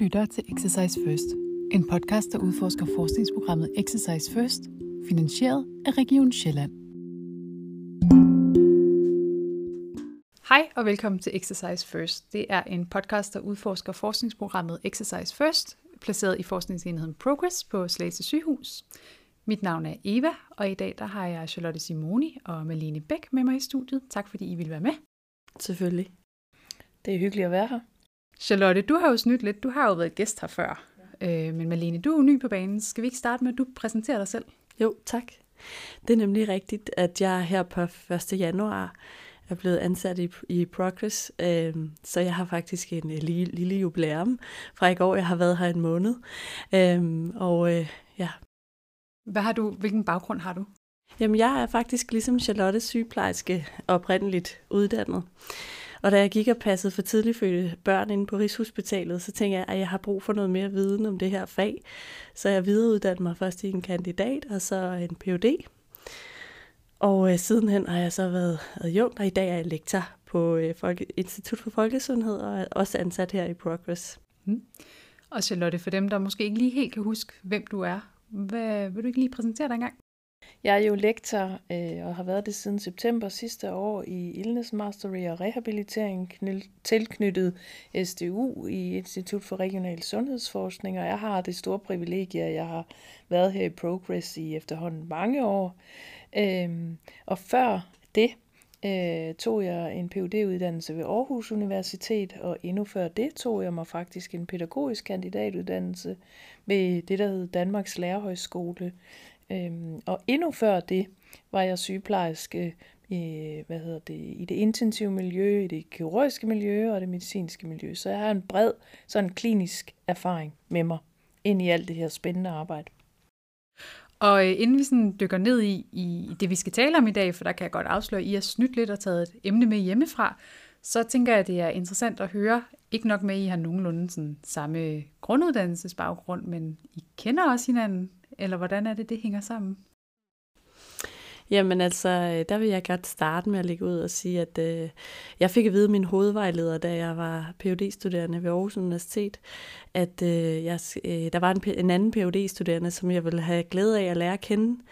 lytter til Exercise First, en podcast, der udforsker forskningsprogrammet Exercise First, finansieret af Region Sjælland. Hej og velkommen til Exercise First. Det er en podcast, der udforsker forskningsprogrammet Exercise First, placeret i forskningsenheden Progress på Slagelse sygehus. Mit navn er Eva, og i dag der har jeg Charlotte Simoni og Malene Bæk med mig i studiet. Tak fordi I vil være med. Selvfølgelig. Det er hyggeligt at være her. Charlotte, du har jo snydt lidt. Du har jo været gæst her før. Øh, men Malene, du er jo ny på banen. Skal vi ikke starte med, at du præsenterer dig selv? Jo, tak. Det er nemlig rigtigt, at jeg her på 1. januar er blevet ansat i, i Progress, øh, så jeg har faktisk en øh, lille, lille jubilæum fra i går. Jeg har været her en måned, øh, og øh, ja. Hvad har du, hvilken baggrund har du? Jamen, jeg er faktisk ligesom Charlotte sygeplejerske oprindeligt uddannet. Og da jeg gik og passede for tidligfødte børn inde på Rigshospitalet, så tænkte jeg, at jeg har brug for noget mere viden om det her fag. Så jeg videreuddannede mig først i en kandidat, og så en Ph.D. Og øh, sidenhen har jeg så været adjunkt, og i dag er jeg lektor på øh, Folke, Institut for Folkesundhed, og er også ansat her i Progress. Mm. Og Charlotte, for dem, der måske ikke lige helt kan huske, hvem du er, hvad, vil du ikke lige præsentere dig engang? Jeg er jo lektor øh, og har været det siden september sidste år i Illness Mastery og Rehabilitering tilknyttet SDU i Institut for Regional Sundhedsforskning, og jeg har det store privilegie, at jeg har været her i Progress i efterhånden mange år. Øh, og før det øh, tog jeg en phd uddannelse ved Aarhus Universitet, og endnu før det tog jeg mig faktisk en pædagogisk kandidatuddannelse ved det, der hed Danmarks Lærerhøjskole. Øhm, og endnu før det var jeg sygeplejerske i, hvad hedder det, i det intensive miljø, i det kirurgiske miljø og det medicinske miljø. Så jeg har en bred sådan klinisk erfaring med mig ind i alt det her spændende arbejde. Og øh, inden vi sådan dykker ned i, i det, vi skal tale om i dag, for der kan jeg godt afsløre, at I har snydt lidt og taget et emne med hjemmefra, så tænker jeg, at det er interessant at høre, ikke nok med, at I har nogenlunde sådan samme grunduddannelsesbaggrund, men I kender også hinanden, eller hvordan er det, det hænger sammen? Jamen altså, øh, der vil jeg godt starte med at lægge ud og sige, at øh, jeg fik at vide af min hovedvejleder, da jeg var phd studerende ved Aarhus Universitet, at øh, jeg, øh, der var en, en anden phd studerende som jeg ville have glæde af at lære at kende,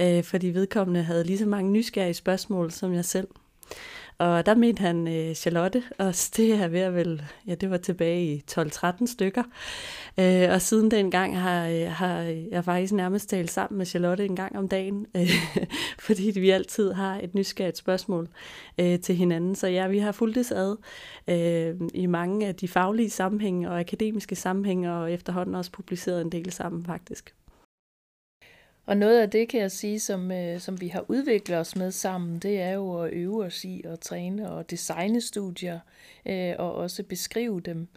øh, fordi vedkommende havde lige så mange nysgerrige spørgsmål som jeg selv. Og der mente han øh, Charlotte, og det er ved at vel, ja, det var tilbage i 12-13 stykker. Øh, og siden den gang har, øh, har jeg faktisk nærmest talt sammen med Charlotte en gang om dagen, øh, fordi vi altid har et nysgerrigt spørgsmål øh, til hinanden. Så ja, vi har fulgt det ad øh, i mange af de faglige sammenhænge og akademiske sammenhænge, og efterhånden også publiceret en del sammen faktisk. Og noget af det, kan jeg sige, som, øh, som vi har udviklet os med sammen, det er jo at øve os i at træne og designe studier, øh, og også beskrive dem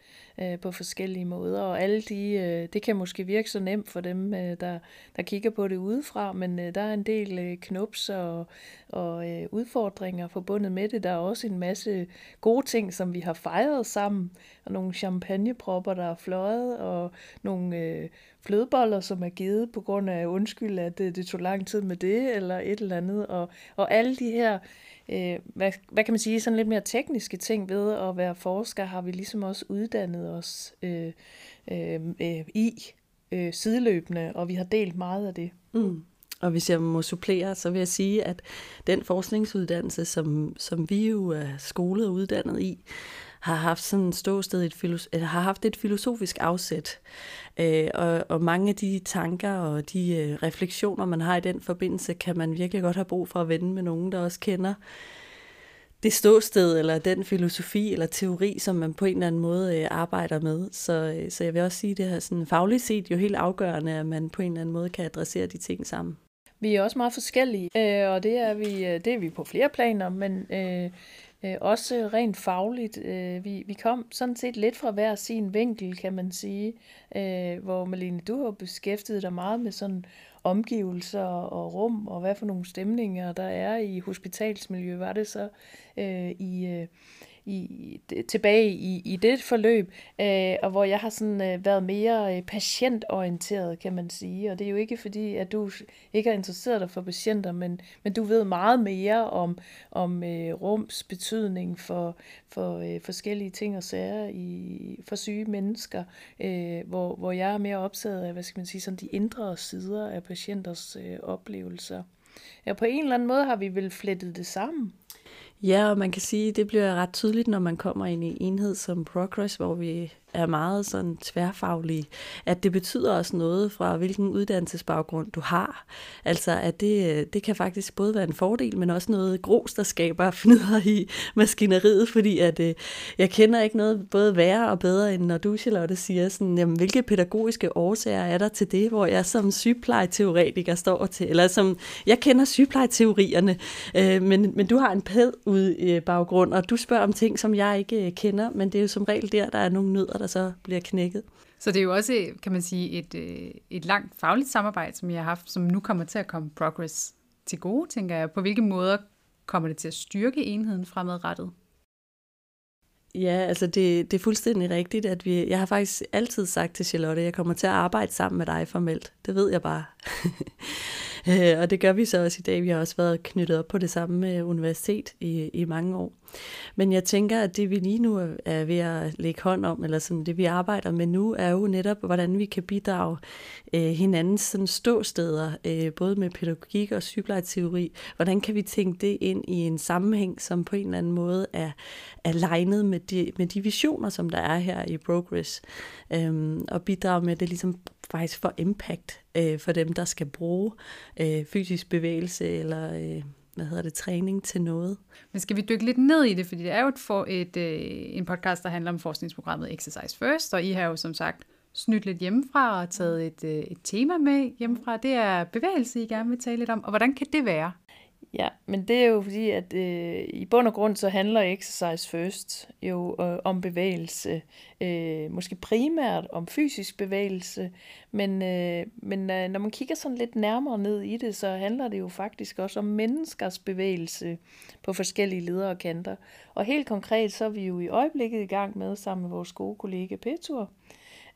øh, på forskellige måder. Og alle de, øh, det kan måske virke så nemt for dem, øh, der, der kigger på det udefra, men øh, der er en del øh, knups og, og øh, udfordringer forbundet med det. Der er også en masse gode ting, som vi har fejret sammen, og nogle champagnepropper, der er fløjet, og nogle øh, flødeboller, som er givet på grund af undskyld, at det, det tog lang tid med det, eller et eller andet. Og, og alle de her øh, hvad, hvad kan man sige, sådan lidt mere tekniske ting ved at være forsker, har vi ligesom også uddannet os øh, øh, øh, i øh, sideløbende, og vi har delt meget af det. Mm. Og hvis jeg må supplere, så vil jeg sige, at den forskningsuddannelse, som, som vi jo er skolet og uddannet i, har haft sådan ståsted et filos- øh, har haft et filosofisk afsæt. Øh, og, og mange af de tanker og de øh, refleksioner, man har i den forbindelse, kan man virkelig godt have brug for at vende med nogen, der også kender det ståsted, eller den filosofi eller teori, som man på en eller anden måde øh, arbejder med. Så, øh, så jeg vil også sige, at det er sådan fagligt set jo helt afgørende, at man på en eller anden måde kan adressere de ting sammen. Vi er også meget forskellige, øh, og det er vi, øh, det er vi på flere planer, men øh, Øh, også rent fagligt. Øh, vi, vi kom sådan set lidt fra hver sin vinkel, kan man sige. Øh, hvor Malene, du har beskæftiget dig meget med sådan omgivelser og rum, og hvad for nogle stemninger der er i hospitalsmiljø. Var det så øh, i, øh, i, tilbage i, i det forløb, øh, og hvor jeg har sådan øh, været mere øh, patientorienteret, kan man sige. Og det er jo ikke fordi, at du ikke har interesseret dig for patienter, men, men du ved meget mere om, om øh, rums betydning for, for øh, forskellige ting og sager i, for syge mennesker, øh, hvor, hvor jeg er mere optaget af, hvad skal man sige, sådan de indre sider af patienters øh, oplevelser. Ja, på en eller anden måde har vi vel flettet det sammen. Ja, og man kan sige, at det bliver ret tydeligt, når man kommer ind i enhed som Progress, hvor vi er meget sådan tværfaglige, at det betyder også noget fra, hvilken uddannelsesbaggrund du har. Altså, at det, det kan faktisk både være en fordel, men også noget grus, der skaber fnider i maskineriet, fordi at, øh, jeg kender ikke noget både værre og bedre, end når du, Charlotte, siger sådan, jamen, hvilke pædagogiske årsager er der til det, hvor jeg som sygeplejeteoretiker står til, eller som, jeg kender sygeplejeteorierne, øh, men, men du har en pæd ud i baggrund, og du spørger om ting, som jeg ikke øh, kender, men det er jo som regel der, der er nogle nødder, der så bliver knækket. Så det er jo også, kan man sige, et, øh, et langt fagligt samarbejde, som jeg har haft, som nu kommer til at komme Progress til gode, tænker jeg. På hvilke måder kommer det til at styrke enheden fremadrettet? Ja, altså det, det er fuldstændig rigtigt, at vi, jeg har faktisk altid sagt til Charlotte, at jeg kommer til at arbejde sammen med dig formelt. Det ved jeg bare. Øh, og det gør vi så også i dag. Vi har også været knyttet op på det samme universitet i, i mange år. Men jeg tænker, at det vi lige nu er ved at lægge hånd om, eller sådan det vi arbejder med nu, er jo netop, hvordan vi kan bidrage øh, hinandens sådan ståsteder, øh, både med pædagogik og sygeplejeteori. Hvordan kan vi tænke det ind i en sammenhæng, som på en eller anden måde er, er legnet med de, med de visioner, som der er her i Progress, øh, og bidrage med det ligesom faktisk for impact øh, for dem, der skal bruge øh, fysisk bevægelse eller øh, hvad hedder det, træning til noget. Men skal vi dykke lidt ned i det, fordi det er jo et, for et, øh, en podcast, der handler om forskningsprogrammet Exercise First, og I har jo som sagt snydt lidt hjemmefra og taget et, øh, et tema med hjemmefra. Det er bevægelse, I gerne vil tale lidt om, og hvordan kan det være? Ja, men det er jo fordi, at øh, i bund og grund så handler Exercise First jo øh, om bevægelse. Øh, måske primært om fysisk bevægelse, men, øh, men øh, når man kigger sådan lidt nærmere ned i det, så handler det jo faktisk også om menneskers bevægelse på forskellige ledere og kanter. Og helt konkret så er vi jo i øjeblikket i gang med, sammen med vores gode kollega Petur,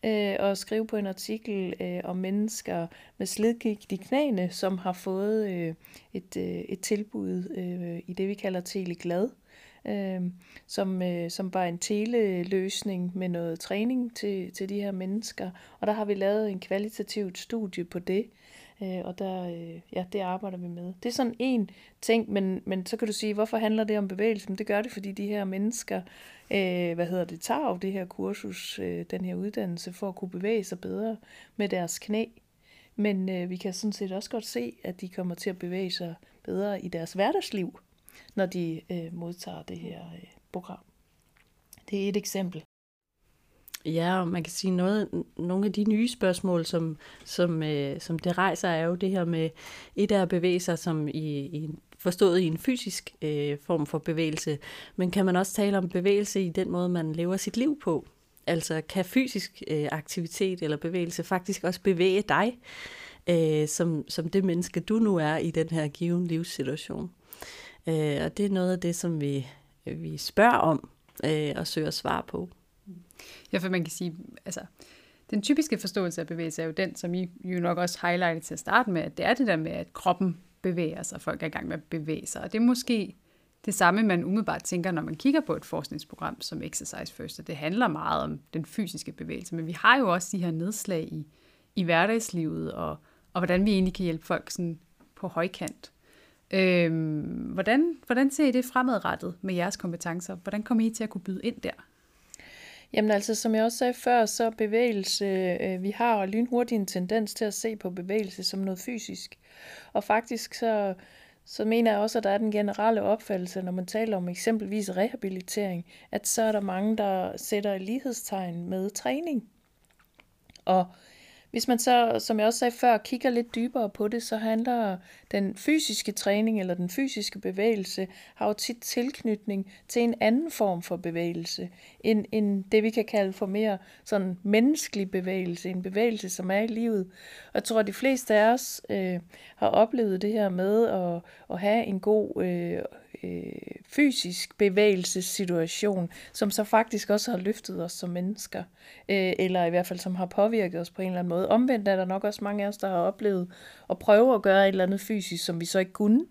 øh, og skrive på en artikel øh, om mennesker med slidgigt i knæene, som har fået øh, et, øh, et tilbud øh, i det, vi kalder teleglad, øh, som, øh, som var en teleløsning med noget træning til, til de her mennesker. Og der har vi lavet en kvalitativt studie på det, øh, Øh, og der, øh, ja, det arbejder vi med. Det er sådan en ting, men, men så kan du sige, hvorfor handler det om bevægelse? Det gør det, fordi de her mennesker øh, hvad hedder det, tager jo det her kursus, øh, den her uddannelse, for at kunne bevæge sig bedre med deres knæ. Men øh, vi kan sådan set også godt se, at de kommer til at bevæge sig bedre i deres hverdagsliv, når de øh, modtager det her øh, program. Det er et eksempel. Ja, og man kan sige noget, nogle af de nye spørgsmål, som, som, øh, som det rejser, er jo det her med et af at bevæge sig som i, i forstået i en fysisk øh, form for bevægelse, men kan man også tale om bevægelse i den måde, man lever sit liv på? Altså kan fysisk øh, aktivitet eller bevægelse faktisk også bevæge dig, øh, som, som det menneske, du nu er i den her given livssituation? Øh, og det er noget af det, som vi, vi spørger om øh, og søger svar på. Ja, for man kan sige, altså, den typiske forståelse af bevægelse er jo den, som I jo nok også highlightede til at starte med, at det er det der med, at kroppen bevæger sig, folk er i gang med at bevæge sig. Og det er måske det samme, man umiddelbart tænker, når man kigger på et forskningsprogram som Exercise First, det handler meget om den fysiske bevægelse, men vi har jo også de her nedslag i, i hverdagslivet, og, og hvordan vi egentlig kan hjælpe folk sådan på højkant. Øhm, hvordan, hvordan ser I det fremadrettet med jeres kompetencer? Hvordan kommer I til at kunne byde ind der? Jamen altså, som jeg også sagde før, så bevægelse, øh, vi har lynhurtigt en tendens til at se på bevægelse som noget fysisk. Og faktisk så, så mener jeg også, at der er den generelle opfattelse, når man taler om eksempelvis rehabilitering, at så er der mange, der sætter lighedstegn med træning. Og hvis man så, som jeg også sagde før, kigger lidt dybere på det, så handler den fysiske træning eller den fysiske bevægelse, har jo tit tilknytning til en anden form for bevægelse, end, end det vi kan kalde for mere sådan menneskelig bevægelse, en bevægelse, som er i livet. Og jeg tror, at de fleste af os øh, har oplevet det her med at, at have en god øh, øh, fysisk bevægelsessituation, som så faktisk også har løftet os som mennesker, øh, eller i hvert fald som har påvirket os på en eller anden måde. Omvendt er der nok også mange af os, der har oplevet at prøve at gøre et eller andet fysisk, som vi så ikke kunne.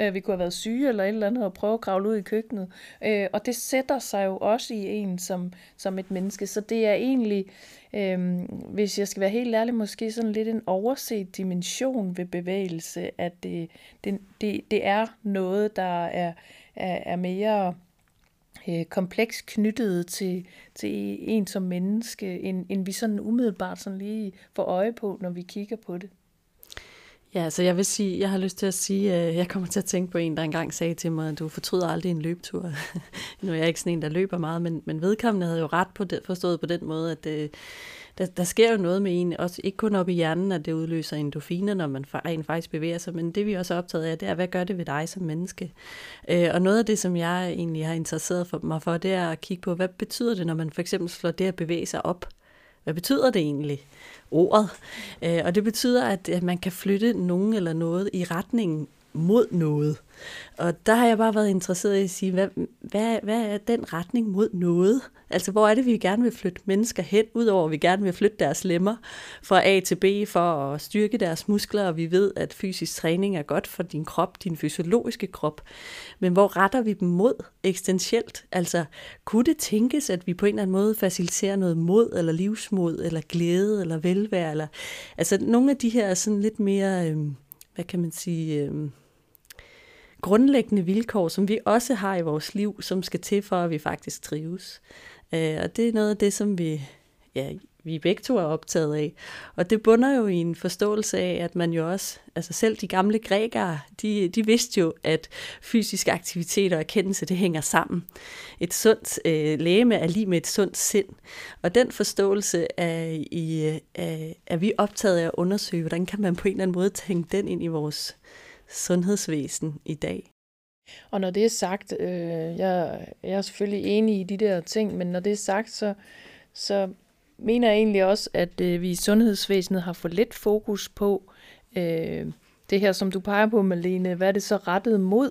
Øh, vi kunne have været syge eller et eller andet og prøve at kravle ud i køkkenet. Øh, og det sætter sig jo også i en som, som et menneske. Så det er egentlig, øh, hvis jeg skal være helt ærlig, måske sådan lidt en overset dimension ved bevægelse, at det, det, det, det er noget, der er, er, er mere øh, kompleks knyttet til, til en som menneske, end, end vi sådan umiddelbart sådan lige får øje på, når vi kigger på det. Ja, så jeg vil sige, jeg har lyst til at sige, at jeg kommer til at tænke på en, der engang sagde til mig, at du fortryder aldrig en løbetur. nu er jeg ikke sådan en, der løber meget, men, men vedkommende havde jo ret på det, forstået på den måde, at øh, der, der sker jo noget med en, også ikke kun op i hjernen, at det udløser endorfiner, når man rent faktisk bevæger sig, men det vi også er optaget af, det er, hvad gør det ved dig som menneske? Øh, og noget af det, som jeg egentlig har interesseret for mig for, det er at kigge på, hvad betyder det, når man for eksempel slår det at bevæge sig op? Hvad betyder det egentlig? ordet. Øh, og det betyder, at man kan flytte nogen eller noget i retningen mod noget. Og der har jeg bare været interesseret i at sige, hvad, hvad, hvad er den retning mod noget? Altså, hvor er det, vi gerne vil flytte mennesker hen, udover at vi gerne vil flytte deres lemmer fra A til B for at styrke deres muskler, og vi ved, at fysisk træning er godt for din krop, din fysiologiske krop. Men hvor retter vi dem mod eksistentielt? Altså, kunne det tænkes, at vi på en eller anden måde faciliterer noget mod, eller livsmod, eller glæde, eller velvære? Eller, altså, nogle af de her sådan lidt mere, øh, hvad kan man sige... Øh, grundlæggende vilkår, som vi også har i vores liv, som skal til for, at vi faktisk trives. Øh, og det er noget af det, som vi, ja, vi begge to er optaget af. Og det bunder jo i en forståelse af, at man jo også, altså selv de gamle grækere, de, de vidste jo, at fysisk aktivitet og erkendelse, det hænger sammen. Et sundt øh, læme er lige med et sundt sind. Og den forståelse er, i, øh, er, er vi optaget af at undersøge, hvordan kan man på en eller anden måde tænke den ind i vores sundhedsvæsen i dag. Og når det er sagt, øh, jeg, jeg er selvfølgelig enig i de der ting, men når det er sagt, så, så mener jeg egentlig også, at øh, vi i sundhedsvæsenet har for lidt fokus på øh, det her, som du peger på, Malene. Hvad er det så rettet mod?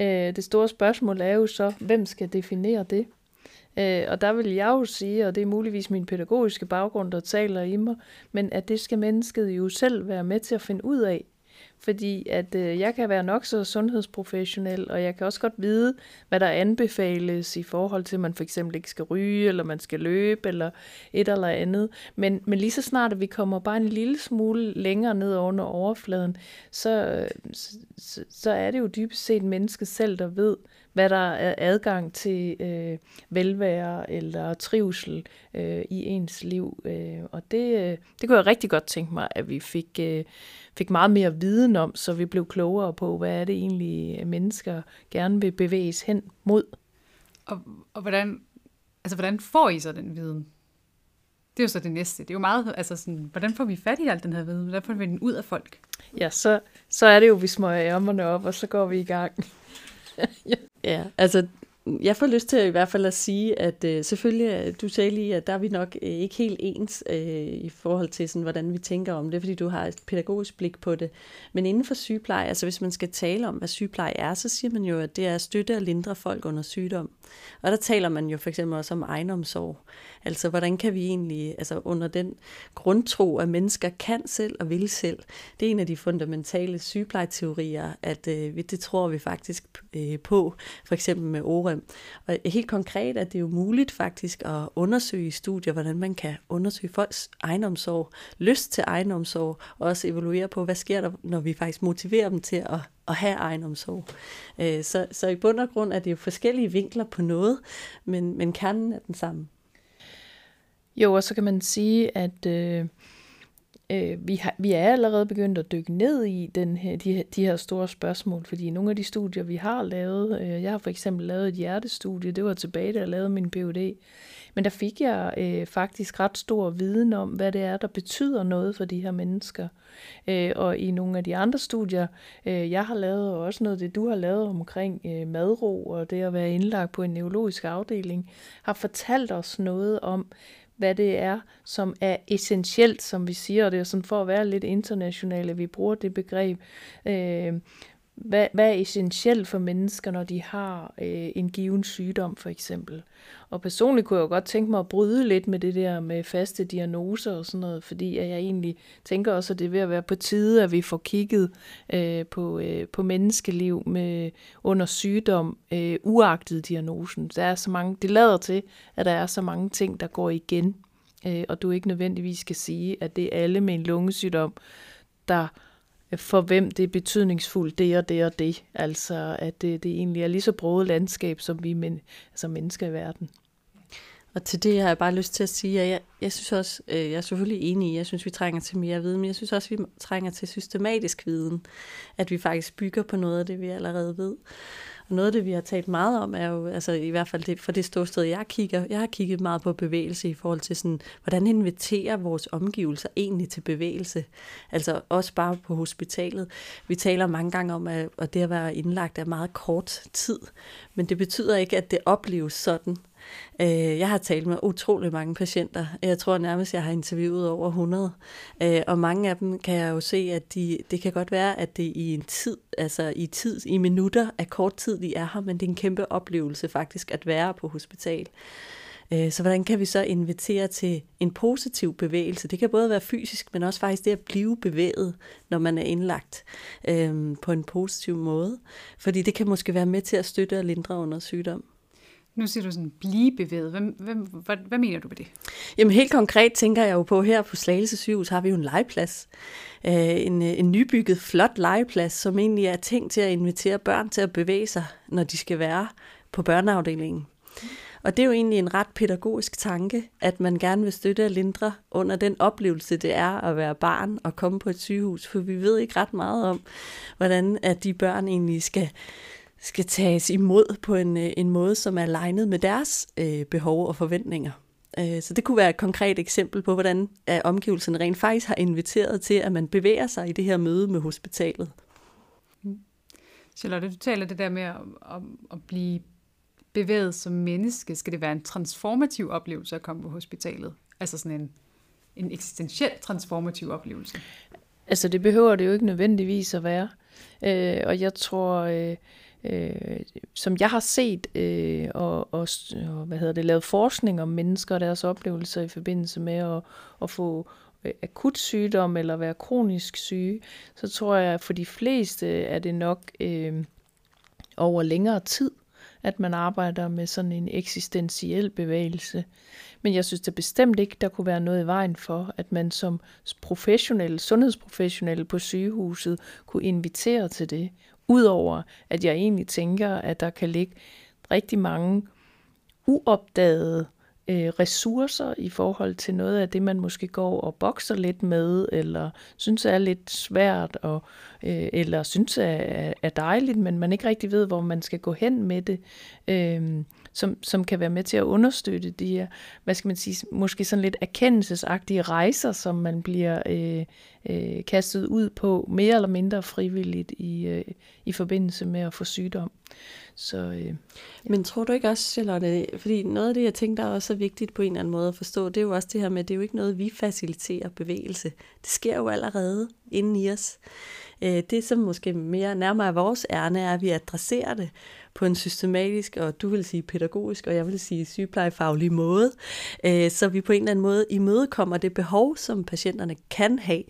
Øh, det store spørgsmål er jo så, hvem skal definere det? Øh, og der vil jeg jo sige, og det er muligvis min pædagogiske baggrund, der taler i mig, men at det skal mennesket jo selv være med til at finde ud af. Fordi at øh, jeg kan være nok så sundhedsprofessionel, og jeg kan også godt vide, hvad der anbefales i forhold til, at man for eksempel ikke skal ryge, eller man skal løbe, eller et eller andet. Men, men lige så snart, at vi kommer bare en lille smule længere ned under overfladen, så, øh, så, så er det jo dybest set mennesket selv, der ved, hvad der er adgang til øh, velvære eller trivsel øh, i ens liv. Øh, og det, øh, det kunne jeg rigtig godt tænke mig, at vi fik, øh, fik meget mere viden om, så vi blev klogere på, hvad er det egentlig, mennesker gerne vil bevæges hen mod. Og, og hvordan, altså, hvordan får I så den viden? Det er jo så det næste. Det er jo meget, altså sådan, hvordan får vi fat i al den her viden? Hvordan får vi den ud af folk? Ja, så, så er det jo, vi smøger ærmerne op, og så går vi i gang. ja. altså jeg får lyst til i hvert fald at sige, at øh, selvfølgelig, øh, du sagde lige, at der er vi nok øh, ikke helt ens øh, i forhold til, sådan, hvordan vi tænker om det, fordi du har et pædagogisk blik på det. Men inden for sygepleje, altså hvis man skal tale om, hvad sygepleje er, så siger man jo, at det er at støtte og lindre folk under sygdom. Og der taler man jo for eksempel også om egenomsorg. Altså, hvordan kan vi egentlig, altså under den grundtro, at mennesker kan selv og vil selv, det er en af de fundamentale sygeplejeteorier, at øh, det tror vi faktisk øh, på, for eksempel med OREM. Og helt konkret er det jo muligt faktisk at undersøge i studier, hvordan man kan undersøge folks egenomsorg, lyst til egenomsorg, og også evaluere på, hvad sker der, når vi faktisk motiverer dem til at at have egenomsorg. Øh, så, så i bund og grund er det jo forskellige vinkler på noget, men, men kernen er den samme. Jo, og så kan man sige, at øh, øh, vi, har, vi er allerede begyndt at dykke ned i den her, de, de her store spørgsmål, fordi nogle af de studier, vi har lavet, øh, jeg har for eksempel lavet et hjertestudie, det var tilbage, da jeg lavede min PhD, men der fik jeg øh, faktisk ret stor viden om, hvad det er, der betyder noget for de her mennesker. Øh, og i nogle af de andre studier, øh, jeg har lavet, og også noget af det, du har lavet omkring øh, madro og det at være indlagt på en neurologisk afdeling, har fortalt os noget om, hvad det er, som er essentielt, som vi siger, og det er sådan for at være lidt internationale, vi bruger det begreb, øh, hvad, hvad er essentielt for mennesker, når de har øh, en given sygdom, for eksempel. Og personligt kunne jeg jo godt tænke mig at bryde lidt med det der med faste diagnoser og sådan noget, fordi jeg egentlig tænker også, at det er ved at være på tide, at vi får kigget øh, på, øh, på menneskeliv med, under sygdom, øh, uagtet diagnosen. Der er så mange, det lader til, at der er så mange ting, der går igen, øh, og du ikke nødvendigvis skal sige, at det er alle med en lungesygdom, der for hvem det er betydningsfuldt, det og det og det. Altså, at det, det egentlig er lige så broget landskab, som vi men, altså mennesker i verden. Og til det har jeg bare lyst til at sige, at jeg, jeg synes også, øh, jeg er selvfølgelig enig i, jeg synes, vi trænger til mere viden, men jeg synes også, vi trænger til systematisk viden, at vi faktisk bygger på noget af det, vi allerede ved. Og noget af det, vi har talt meget om, er jo, altså i hvert fald det, for det ståsted, jeg kigger, jeg har kigget meget på bevægelse i forhold til sådan, hvordan inviterer vores omgivelser egentlig til bevægelse? Altså også bare på hospitalet. Vi taler mange gange om, at, det at være indlagt er meget kort tid, men det betyder ikke, at det opleves sådan. Øh, jeg har talt med utrolig mange patienter. Jeg tror nærmest, jeg har interviewet over 100. Øh, og mange af dem kan jeg jo se, at de, det kan godt være, at det i en tid, altså i tid, i minutter af kort tid, de er her, men det er en kæmpe oplevelse faktisk at være på hospital. Øh, så hvordan kan vi så invitere til en positiv bevægelse? Det kan både være fysisk, men også faktisk det at blive bevæget, når man er indlagt øh, på en positiv måde. Fordi det kan måske være med til at støtte og lindre under sygdom. Nu siger du sådan, blive bevæget. Hvad, hvad, hvad, hvad mener du med det? Jamen helt konkret tænker jeg jo på, her på Slagelse sygehus har vi jo en legeplads. Øh, en, øh, en nybygget, flot legeplads, som egentlig er tænkt til at invitere børn til at bevæge sig, når de skal være på børneafdelingen. Og det er jo egentlig en ret pædagogisk tanke, at man gerne vil støtte og lindre under den oplevelse, det er at være barn og komme på et sygehus. For vi ved ikke ret meget om, hvordan at de børn egentlig skal skal tages imod på en, øh, en måde, som er legnet med deres øh, behov og forventninger. Øh, så det kunne være et konkret eksempel på, hvordan at omgivelserne rent faktisk har inviteret til, at man bevæger sig i det her møde med hospitalet. Mm. Charlotte, du taler det der med at, at, at blive bevæget som menneske. Skal det være en transformativ oplevelse at komme på hospitalet? Altså sådan en, en eksistentiel transformativ oplevelse? Altså det behøver det jo ikke nødvendigvis at være. Øh, og jeg tror, øh, øh, som jeg har set øh, og, og, og hvad hedder det, lavet forskning om mennesker og deres oplevelser i forbindelse med at, at få øh, akut sygdom eller være kronisk syge, så tror jeg, at for de fleste er det nok øh, over længere tid, at man arbejder med sådan en eksistentiel bevægelse. Men jeg synes da bestemt ikke, der kunne være noget i vejen for, at man som professionel, sundhedsprofessionel på sygehuset kunne invitere til det. Udover at jeg egentlig tænker, at der kan ligge rigtig mange uopdagede øh, ressourcer i forhold til noget af det, man måske går og bokser lidt med, eller synes er lidt svært, og, øh, eller synes er, er dejligt, men man ikke rigtig ved, hvor man skal gå hen med det. Øh, som, som kan være med til at understøtte de her, hvad skal man sige, måske sådan lidt erkendelsesagtige rejser, som man bliver øh, øh, kastet ud på mere eller mindre frivilligt i, øh, i forbindelse med at få sygdom. Så, øh, ja. Men tror du ikke også, Charlotte, fordi noget af det, jeg tænker, der er også er vigtigt på en eller anden måde at forstå, det er jo også det her med, det er jo ikke noget, vi faciliterer bevægelse. Det sker jo allerede inden i os. Øh, det, som måske mere nærmere vores ærne, er, at vi adresserer det på en systematisk, og du vil sige pædagogisk, og jeg vil sige sygeplejefaglig måde, øh, så vi på en eller anden måde imødekommer det behov, som patienterne kan have.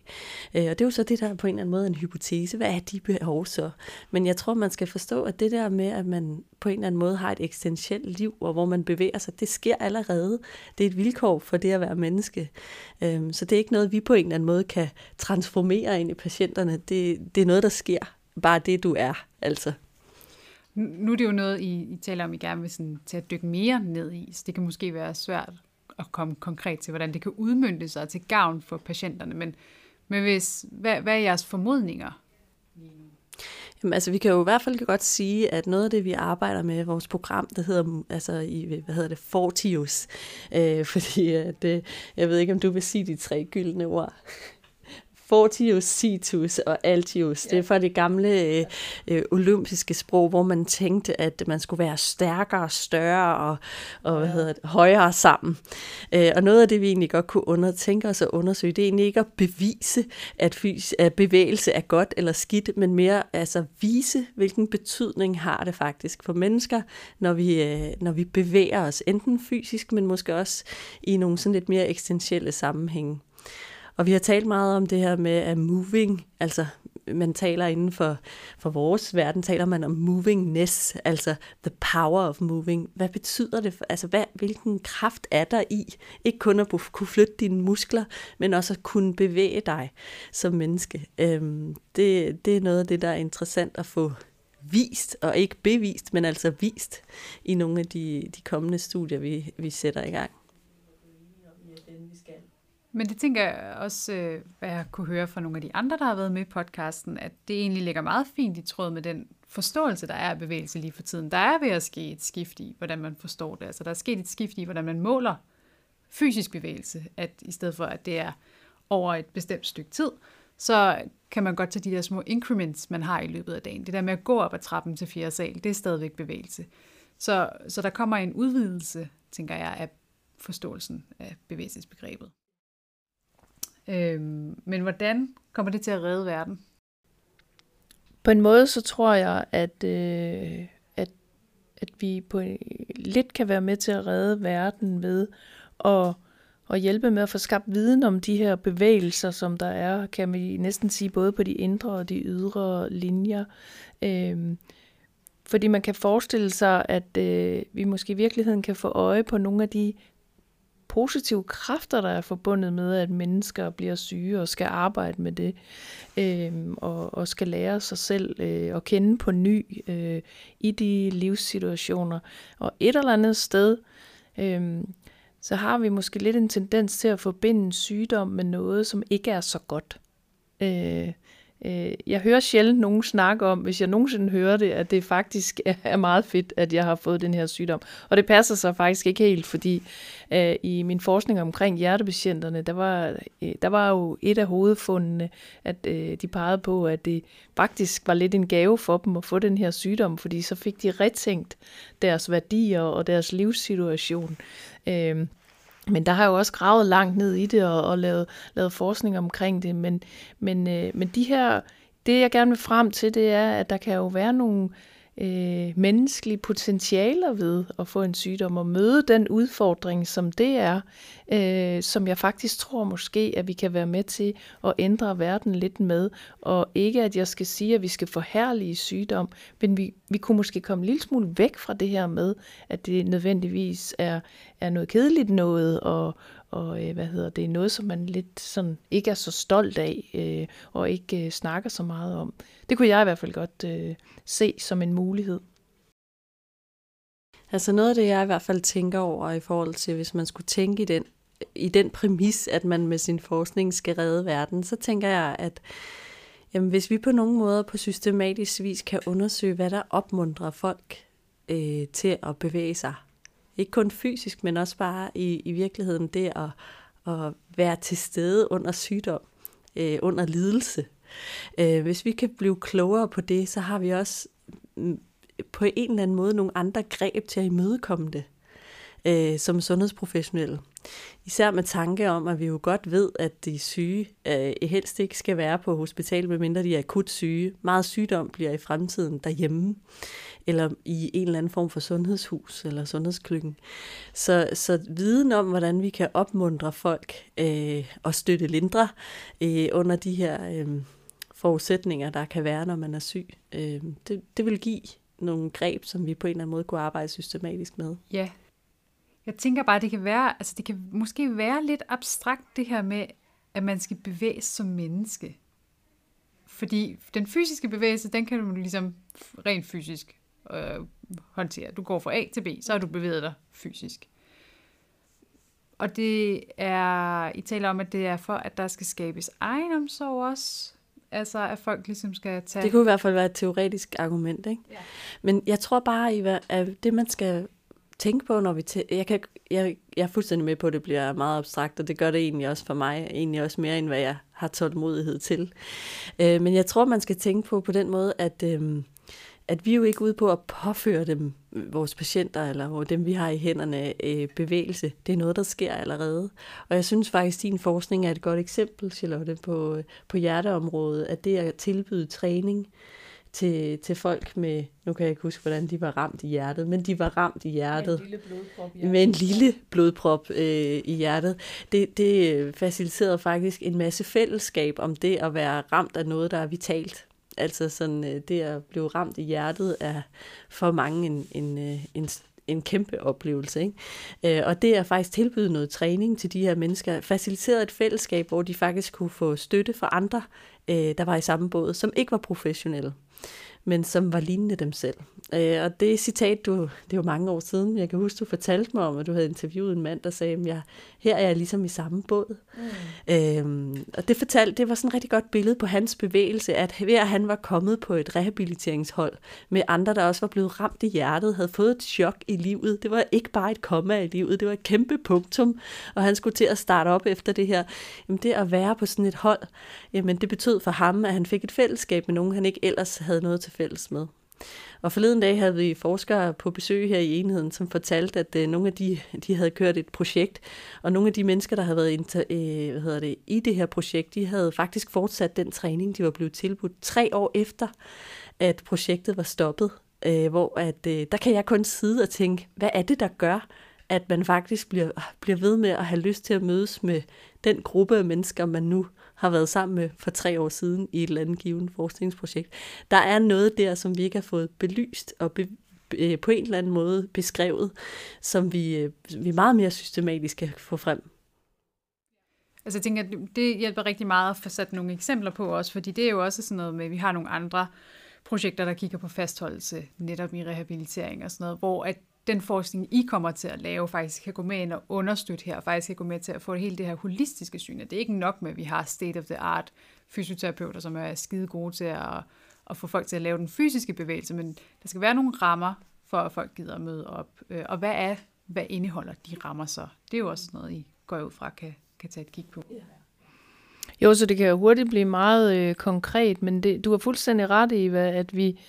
Øh, og det er jo så det, der på en eller anden måde en hypotese. Hvad er de behov så? Men jeg tror, man skal forstå, at det der med, at man på en eller anden måde har et eksistentielt liv, og hvor man bevæger sig, det sker allerede. Det er et vilkår for det at være menneske. Øh, så det er ikke noget, vi på en eller anden måde kan transformere ind i patienterne. Det, det er noget, der sker. Bare det, du er, altså. Nu er det jo noget, I, I taler om, I gerne vil sådan, til at dykke mere ned i, så det kan måske være svært at komme konkret til, hvordan det kan udmyndte sig til gavn for patienterne. Men, men hvis, hvad, hvad er jeres formodninger? Jamen, altså, vi kan jo i hvert fald godt sige, at noget af det, vi arbejder med i vores program, det hedder, altså, i, hvad hedder det, Fortius. Øh, fordi at, øh, jeg ved ikke, om du vil sige de tre gyldne ord fortius, situs og altius. Ja. Det er fra det gamle øh, øh, olympiske sprog, hvor man tænkte, at man skulle være stærkere, større og, og hvad hedder det, højere sammen. Øh, og noget af det, vi egentlig godt kunne under, tænke os at undersøge, det er egentlig ikke at bevise, at, fys, at bevægelse er godt eller skidt, men mere altså vise, hvilken betydning har det faktisk for mennesker, når vi, øh, når vi bevæger os, enten fysisk, men måske også i nogle sådan lidt mere eksistentielle sammenhænge. Og vi har talt meget om det her med at moving, altså man taler inden for, for vores verden, taler man om movingness, altså the power of moving. Hvad betyder det? For, altså hvad, hvilken kraft er der i? Ikke kun at kunne flytte dine muskler, men også at kunne bevæge dig som menneske. Øhm, det, det er noget af det, der er interessant at få vist, og ikke bevist, men altså vist i nogle af de, de kommende studier, vi, vi sætter i gang. Men det tænker jeg også, øh, hvad jeg kunne høre fra nogle af de andre, der har været med i podcasten, at det egentlig ligger meget fint i tråd med den forståelse, der er af bevægelse lige for tiden. Der er ved at ske et skift i, hvordan man forstår det. Altså der er sket et skift i, hvordan man måler fysisk bevægelse, at i stedet for, at det er over et bestemt stykke tid, så kan man godt tage de der små increments, man har i løbet af dagen. Det der med at gå op ad trappen til fjerde sal, det er stadigvæk bevægelse. Så, så der kommer en udvidelse, tænker jeg, af forståelsen af bevægelsesbegrebet. Øhm, men hvordan kommer det til at redde verden? På en måde så tror jeg, at, øh, at, at vi på lidt kan være med til at redde verden ved at, at hjælpe med at få skabt viden om de her bevægelser, som der er, kan vi næsten sige, både på de indre og de ydre linjer. Øh, fordi man kan forestille sig, at øh, vi måske i virkeligheden kan få øje på nogle af de positive kræfter, der er forbundet med, at mennesker bliver syge og skal arbejde med det, øh, og, og skal lære sig selv øh, at kende på ny øh, i de livssituationer. Og et eller andet sted, øh, så har vi måske lidt en tendens til at forbinde sygdom med noget, som ikke er så godt. Øh, Øh, jeg hører sjældent nogen snakke om, hvis jeg nogensinde hører det, at det faktisk er meget fedt, at jeg har fået den her sygdom. Og det passer sig faktisk ikke helt, fordi øh, i min forskning omkring hjertepatienterne, der var, øh, der var jo et af hovedfundene, at øh, de pegede på, at det faktisk var lidt en gave for dem at få den her sygdom, fordi så fik de retænkt deres værdier og deres livssituation. Øh, men der har jo også gravet langt ned i det og, og lavet, lavet forskning omkring det. Men, men, øh, men de her, det jeg gerne vil frem til, det er, at der kan jo være nogle øh, Øh, menneskelige potentialer ved at få en sygdom og møde den udfordring, som det er, øh, som jeg faktisk tror måske, at vi kan være med til at ændre verden lidt med. Og ikke at jeg skal sige, at vi skal forhærlige sygdom, men vi, vi kunne måske komme en lille smule væk fra det her med, at det nødvendigvis er, er noget kedeligt noget, og, og øh, hvad hedder det, noget, som man lidt sådan ikke er så stolt af, øh, og ikke øh, snakker så meget om. Det kunne jeg i hvert fald godt øh, se som en mulighed. Altså noget af det, jeg i hvert fald tænker over i forhold til, hvis man skulle tænke i den, i den præmis, at man med sin forskning skal redde verden, så tænker jeg, at jamen, hvis vi på nogen måde på systematisk vis kan undersøge, hvad der opmuntrer folk øh, til at bevæge sig, ikke kun fysisk, men også bare i, i virkeligheden det at, at være til stede under sygdom, øh, under lidelse. Øh, hvis vi kan blive klogere på det, så har vi også mm, på en eller anden måde nogle andre greb til at imødekomme det øh, som sundhedsprofessionelle. Især med tanke om, at vi jo godt ved, at de syge øh, helst ikke skal være på hospital, medmindre de er akut syge. Meget sygdom bliver i fremtiden derhjemme, eller i en eller anden form for sundhedshus eller sundhedsklyngen. Så, så viden om, hvordan vi kan opmuntre folk øh, og støtte lindre øh, under de her øh, forudsætninger, der kan være, når man er syg, øh, det, det vil give nogle greb, som vi på en eller anden måde kunne arbejde systematisk med. Ja, jeg tænker bare, det kan være, altså det kan måske være lidt abstrakt det her med, at man skal bevæge sig som menneske. Fordi den fysiske bevægelse, den kan du ligesom rent fysisk øh, håndtere. Du går fra A til B, så har du bevæget dig fysisk. Og det er, I taler om, at det er for, at der skal skabes egenomsorg også. Altså, at folk ligesom skal tage... Det kunne i hvert fald være et teoretisk argument, ikke? Ja. Men jeg tror bare, at det man skal tænke på, når vi... Tæ- jeg, kan, jeg, jeg er fuldstændig med på, at det bliver meget abstrakt, og det gør det egentlig også for mig, egentlig også mere, end hvad jeg har tålmodighed til. Øh, men jeg tror, man skal tænke på på den måde, at... Øh, at vi er jo ikke ude på at påføre dem, vores patienter, eller dem vi har i hænderne, øh, bevægelse. Det er noget, der sker allerede. Og jeg synes faktisk, at din forskning er et godt eksempel, Charlotte, på, øh, på hjerteområdet, at det at tilbyde træning til, til folk med, nu kan jeg ikke huske, hvordan de var ramt i hjertet, men de var ramt i hjertet. Med en lille blodprop, hjertet. Med en lille blodprop øh, i hjertet. Det, det faciliterede faktisk en masse fællesskab om det at være ramt af noget, der er vitalt. Altså sådan, øh, det at blive ramt i hjertet er for mange en, en, øh, en, en kæmpe oplevelse. Ikke? Øh, og det er faktisk tilbyde noget træning til de her mennesker, faciliteret et fællesskab, hvor de faktisk kunne få støtte fra andre, Øh, der var i samme båd, som ikke var professionelle men som var lignende dem selv. Øh, og det citat, du, det er jo mange år siden, jeg kan huske, du fortalte mig om, at du havde interviewet en mand, der sagde, at jeg, her er jeg ligesom i samme båd. Mm. Øhm, og det fortalte, det var sådan et rigtig godt billede på hans bevægelse, at ved at han var kommet på et rehabiliteringshold med andre, der også var blevet ramt i hjertet, havde fået et chok i livet. Det var ikke bare et komma i livet, det var et kæmpe punktum, og han skulle til at starte op efter det her. Jamen det at være på sådan et hold, jamen det betød for ham, at han fik et fællesskab med nogen, han ikke ellers havde noget til fælles med. Og forleden dag havde vi forskere på besøg her i enheden, som fortalte, at øh, nogle af de, de havde kørt et projekt, og nogle af de mennesker, der havde været inter, øh, hvad hedder det, i det her projekt, de havde faktisk fortsat den træning, de var blevet tilbudt tre år efter, at projektet var stoppet. Øh, hvor at, øh, der kan jeg kun sidde og tænke, hvad er det, der gør, at man faktisk bliver, bliver ved med at have lyst til at mødes med den gruppe af mennesker, man nu har været sammen med for tre år siden i et eller andet givet forskningsprojekt. Der er noget der, som vi ikke har fået belyst og be, øh, på en eller anden måde beskrevet, som vi, øh, vi meget mere systematisk kan få frem. Altså jeg tænker, det hjælper rigtig meget at få sat nogle eksempler på også, fordi det er jo også sådan noget med, at vi har nogle andre projekter, der kigger på fastholdelse, netop i rehabilitering og sådan noget, hvor at den forskning, I kommer til at lave, faktisk kan gå med ind og understøtte her, faktisk kan gå med til at få hele det her holistiske syn. Det er ikke nok med, at vi har state-of-the-art fysioterapeuter, som er skide gode til at, at få folk til at lave den fysiske bevægelse, men der skal være nogle rammer for, at folk gider at møde op. Øh, og hvad er, hvad indeholder de rammer så? Det er jo også noget, I går ud fra, kan, kan tage et kig på. Jo, så det kan jo hurtigt blive meget øh, konkret, men det, du har fuldstændig ret i, at vi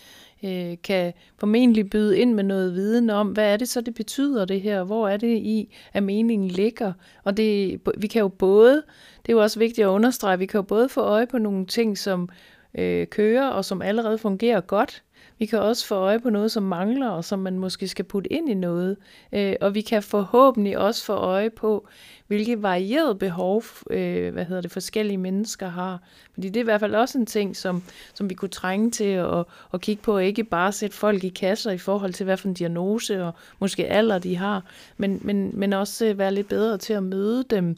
øh, kan formentlig byde ind med noget viden om, hvad er det så, det betyder det her, hvor er det i, at meningen ligger. Og det, vi kan jo både, det er jo også vigtigt at understrege, vi kan jo både få øje på nogle ting, som øh, kører og som allerede fungerer godt, vi kan også få øje på noget, som mangler, og som man måske skal putte ind i noget. Øh, og vi kan forhåbentlig også få øje på, hvilke varierede behov øh, hvad hedder det, forskellige mennesker har. Fordi det er i hvert fald også en ting, som, som vi kunne trænge til at, at kigge på, ikke bare sætte folk i kasser i forhold til, hvad for en diagnose og måske alder de har, men, men, men også øh, være lidt bedre til at møde dem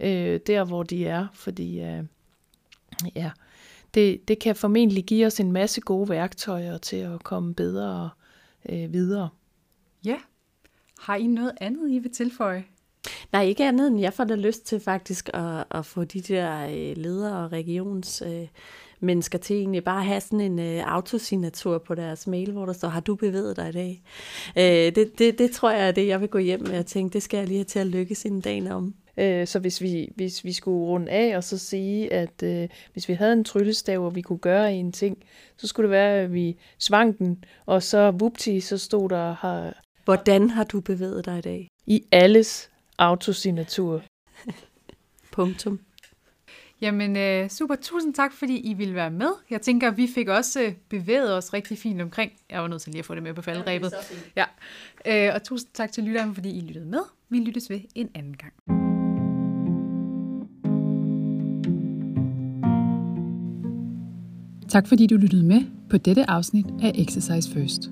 øh, der, hvor de er. Fordi øh, ja, det, det kan formentlig give os en masse gode værktøjer til at komme bedre øh, videre. Ja. Har I noget andet, I vil tilføje? Nej, ikke andet end jeg får da lyst til faktisk at, at få de der øh, ledere og regions... Øh, mennesker til egentlig bare at have sådan en øh, autosignatur på deres mail, hvor der står, har du bevæget dig i dag? Øh, det, det, det tror jeg er det, jeg vil gå hjem med og tænke, det skal jeg lige have til at lykkes en dag om. Øh, så hvis vi, hvis vi skulle runde af og så sige, at øh, hvis vi havde en tryllestav, og vi kunne gøre en ting, så skulle det være, at vi svang den, og så vupti, så stod der... Har, Hvordan har du bevæget dig i dag? I alles autosignatur. Punktum. Jamen øh, super, tusind tak, fordi I ville være med. Jeg tænker, vi fik også øh, bevæget os rigtig fint omkring. Jeg var nødt til lige at få det med på faldrebet. Ja, øh, og tusind tak til lytterne, fordi I lyttede med. Vi lyttes ved en anden gang. Tak fordi du lyttede med på dette afsnit af Exercise First.